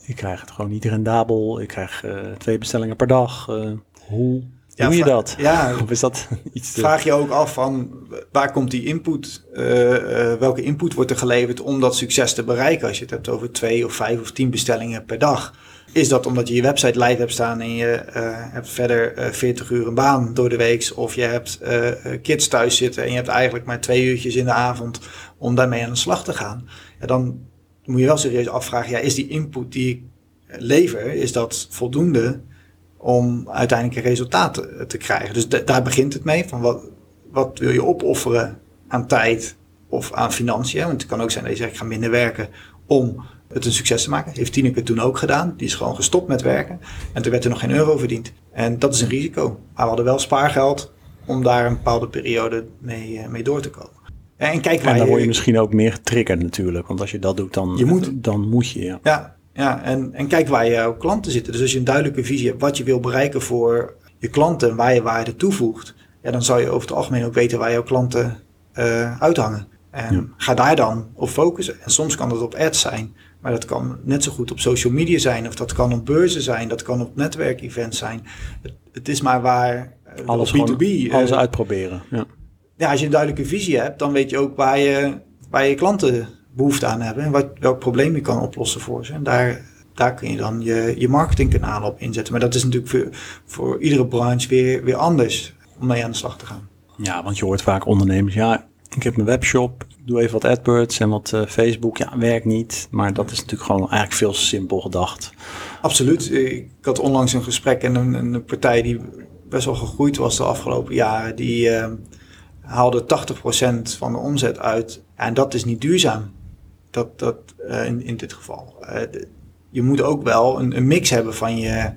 Speaker 1: ik krijg het gewoon niet rendabel. Ik krijg uh, twee bestellingen per dag. Uh, hoe ja, doe je dat?
Speaker 2: Ja,
Speaker 1: of is dat iets te...
Speaker 2: Vraag je ook af van waar komt die input? Uh, welke input wordt er geleverd om dat succes te bereiken? Als je het hebt over twee of vijf of tien bestellingen per dag. Is dat omdat je je website live hebt staan en je hebt verder 40 uur een baan door de week? Of je hebt kids thuis zitten en je hebt eigenlijk maar twee uurtjes in de avond om daarmee aan de slag te gaan? Ja, dan moet je wel serieus afvragen, ja, is die input die ik lever, is dat voldoende om uiteindelijk een resultaat te, krijgen? Dus daar begint het mee, van wat, wat wil je opofferen aan tijd of aan financiën? Want het kan ook zijn dat je zegt, ik ga minder werken om het een succes te maken. Heeft Tineke toen ook gedaan. Die is gewoon gestopt met werken. En toen werd er nog geen euro verdiend. En dat is een risico. Maar we hadden wel spaargeld om daar een bepaalde periode mee, eh, mee door te komen.
Speaker 1: En, kijk waar en dan word je misschien ook meer getriggerd natuurlijk. Want als je dat doet, dan, je moet. dan moet je. Ja,
Speaker 2: ja, ja en, en kijk waar jouw klanten zitten. Dus als je een duidelijke visie hebt wat je wil bereiken voor je klanten, waar je waarde toevoegt, ja, dan zou je over het algemeen ook weten waar jouw klanten uh, uithangen. En ga daar dan op focussen. En soms kan dat op ads zijn, maar dat kan net zo goed op social media zijn, of dat kan op beurzen zijn, dat kan op netwerkevents zijn. Het, het is maar waar
Speaker 1: uh, alles B2B. Gewoon, alles uh, uitproberen. Ja
Speaker 2: ja, als je een duidelijke visie hebt, dan weet je ook waar je, waar je klanten behoefte aan hebben en wat, welk probleem je kan oplossen voor ze. En daar, daar kun je dan je, je marketingkanalen op inzetten. Maar dat is natuurlijk voor, voor iedere branche weer, weer anders om mee aan de slag te gaan.
Speaker 1: Ja, want je hoort vaak ondernemers, ja, ik heb mijn webshop, doe even wat AdWords en wat uh, Facebook. Ja, werkt niet. Maar dat is natuurlijk gewoon eigenlijk veel simpel gedacht.
Speaker 2: Absoluut. Ik had onlangs een gesprek en een, een partij die best wel gegroeid was de afgelopen jaren. Die, uh, haalde 80% van de omzet uit. En dat is niet duurzaam. Dat, dat, uh, in, in dit geval. Uh, je moet ook wel een, een mix hebben van je,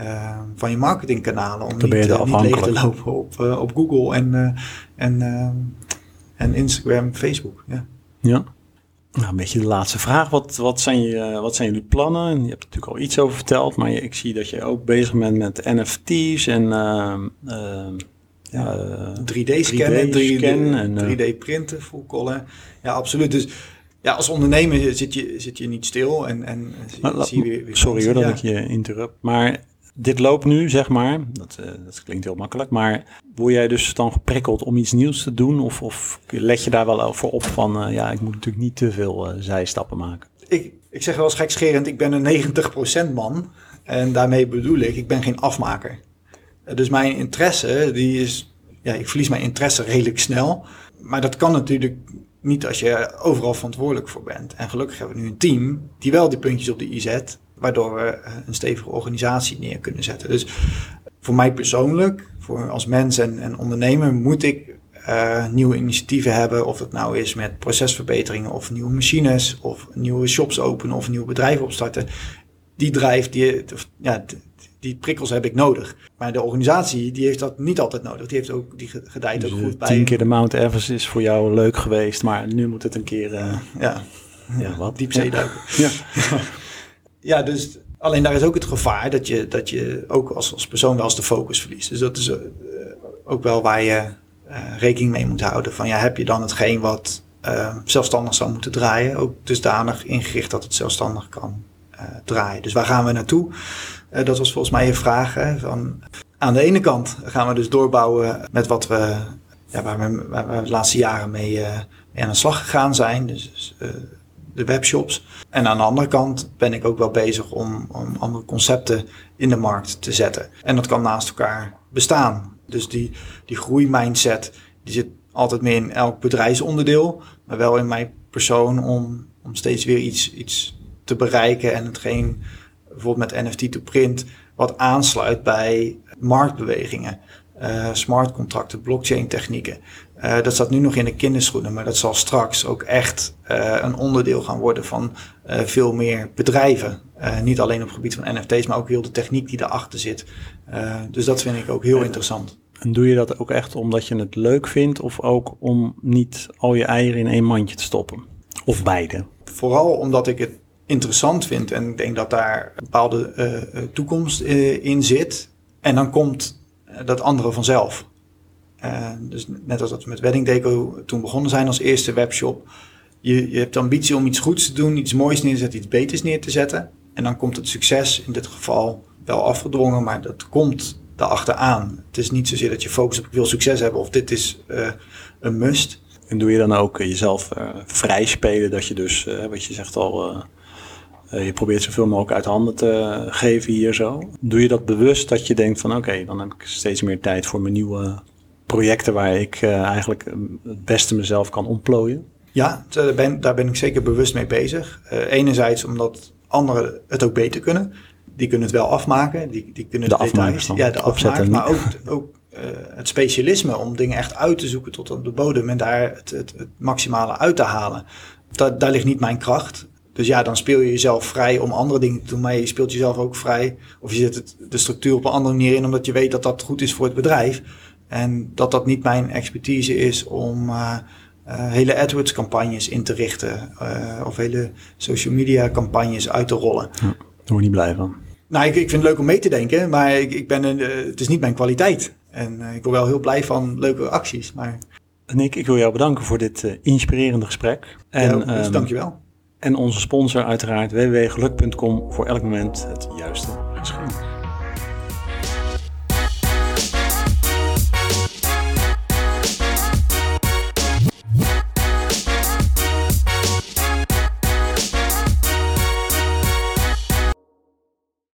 Speaker 2: uh, van je marketingkanalen. Om niet, niet leeg te lopen op, op Google en, en, en Instagram, Facebook. Ja.
Speaker 1: ja. Nou, een beetje de laatste vraag. Wat, wat, zijn, je, wat zijn jullie plannen? Je hebt er natuurlijk al iets over verteld, maar ik zie dat je ook bezig bent met NFT's en
Speaker 2: ja, 3D-scannen, 3D, en 3D-printen, full color. Ja, absoluut. Dus ja, als ondernemer zit je, zit je niet stil en, en
Speaker 1: maar, zie je weer, weer Sorry hoor dat ik je interrupt, maar dit loopt nu, zeg maar, dat, uh, dat klinkt heel makkelijk, maar word jij dus dan geprikkeld om iets nieuws te doen? Of, of let je daar wel over op van, uh, ja, ik moet natuurlijk niet te veel uh, zijstappen maken?
Speaker 2: Ik, ik zeg wel eens gekscherend, ik ben een 90% man. En daarmee bedoel ik, ik ben geen afmaker. Dus mijn interesse, die is, ja, ik verlies mijn interesse redelijk snel. Maar dat kan natuurlijk niet als je overal verantwoordelijk voor bent. En gelukkig hebben we nu een team die wel die puntjes op de i zet, waardoor we een stevige organisatie neer kunnen zetten. Dus voor mij persoonlijk, voor als mens en, en ondernemer, moet ik uh, nieuwe initiatieven hebben. Of het nou is met procesverbeteringen of nieuwe machines of nieuwe shops openen of nieuwe bedrijven opstarten. Die drijft, die, ja, die prikkels heb ik nodig. Maar de organisatie die heeft dat niet altijd nodig. Die heeft ook die gedijt dus ook goed
Speaker 1: bij. Tien keer de Mount Everest is voor jou leuk geweest, maar nu moet het een keer. Uh,
Speaker 2: ja. ja, wat? Diepzee duiken. Ja. ja, dus alleen daar is ook het gevaar dat je, dat je ook als, als persoon wel eens de focus verliest. Dus dat is uh, ook wel waar je uh, rekening mee moet houden. Van ja, heb je dan hetgeen wat zelfstandig zou moeten draaien, ook dusdanig ingericht dat het zelfstandig kan draaien. Dus waar gaan we naartoe? Uh, dat was volgens mij je vraag. Hè, van, aan de ene kant gaan we dus doorbouwen met wat we, ja, waar, we, waar we de laatste jaren mee, uh, mee, aan de slag gegaan zijn. Dus uh, de webshops. En aan de andere kant ben ik ook wel bezig om, om andere concepten in de markt te zetten. En dat kan naast elkaar bestaan. Dus die, die groeimindset, die zit altijd meer in elk bedrijfsonderdeel. Maar wel in mijn persoon om, om steeds weer iets, iets te bereiken en hetgeen bijvoorbeeld met NFT to print, wat aansluit bij marktbewegingen. Uh, smart contracten, blockchain technieken. Uh, dat staat nu nog in de kinderschoenen, maar dat zal straks ook echt uh, een onderdeel gaan worden van veel meer bedrijven. niet alleen op het gebied van NFT's, maar ook heel de techniek die daarachter zit. dus dat vind ik ook heel interessant.
Speaker 1: En doe je dat ook echt omdat je het leuk vindt of ook om niet al je eieren in één mandje te stoppen? Of beide?
Speaker 2: Vooral omdat ik het interessant vind. En ik denk dat daar een bepaalde uh, toekomst uh, in zit. En dan komt dat andere vanzelf. dus net als dat we met Wedding Deco toen begonnen zijn als eerste webshop. Je, je hebt de ambitie om iets goeds te doen, iets moois neer te zetten, iets beters neer te zetten. En dan komt het succes in dit geval wel afgedwongen, maar dat komt achteraan. Het is niet zozeer dat je focust op ik wil succes hebben of dit is een must.
Speaker 1: En doe je dan ook jezelf vrij spelen, dat je dus, wat je zegt al, je probeert zoveel mogelijk uit handen te geven hier zo. Doe je dat bewust dat je denkt van oké, dan heb ik steeds meer tijd voor mijn nieuwe projecten waar ik uh, eigenlijk het beste mezelf kan ontplooien?
Speaker 2: Ja, daar ben, daar ben ik zeker bewust mee bezig. Uh, enerzijds omdat anderen het ook beter kunnen. Die kunnen het wel afmaken. Die, die kunnen
Speaker 1: de, de details.
Speaker 2: Ja, de afmaken. Maar ook, ook uh, het specialisme om dingen echt uit te zoeken tot op de bodem en daar het, het, het maximale uit te halen. Da, daar ligt niet mijn kracht. Dus ja, dan speel je jezelf vrij om andere dingen te doen, maar je speelt jezelf ook vrij. Of je zet het, de structuur op een andere manier in, omdat je weet dat dat goed is voor het bedrijf. En dat dat niet mijn expertise is om uh, uh, hele AdWords-campagnes in te richten. Uh, of hele social media-campagnes uit te rollen. Ja, daar
Speaker 1: word je niet blij van.
Speaker 2: Nou, ik, ik vind het leuk om mee te denken, maar ik, ik ben een, het is niet mijn kwaliteit. En ik word wel heel blij van leuke acties. Maar...
Speaker 1: Nick, ik wil jou bedanken voor dit inspirerende gesprek.
Speaker 2: En, ja, dus um, dankjewel.
Speaker 1: En onze sponsor uiteraard www.geluk.com voor elk moment het juiste geschenk.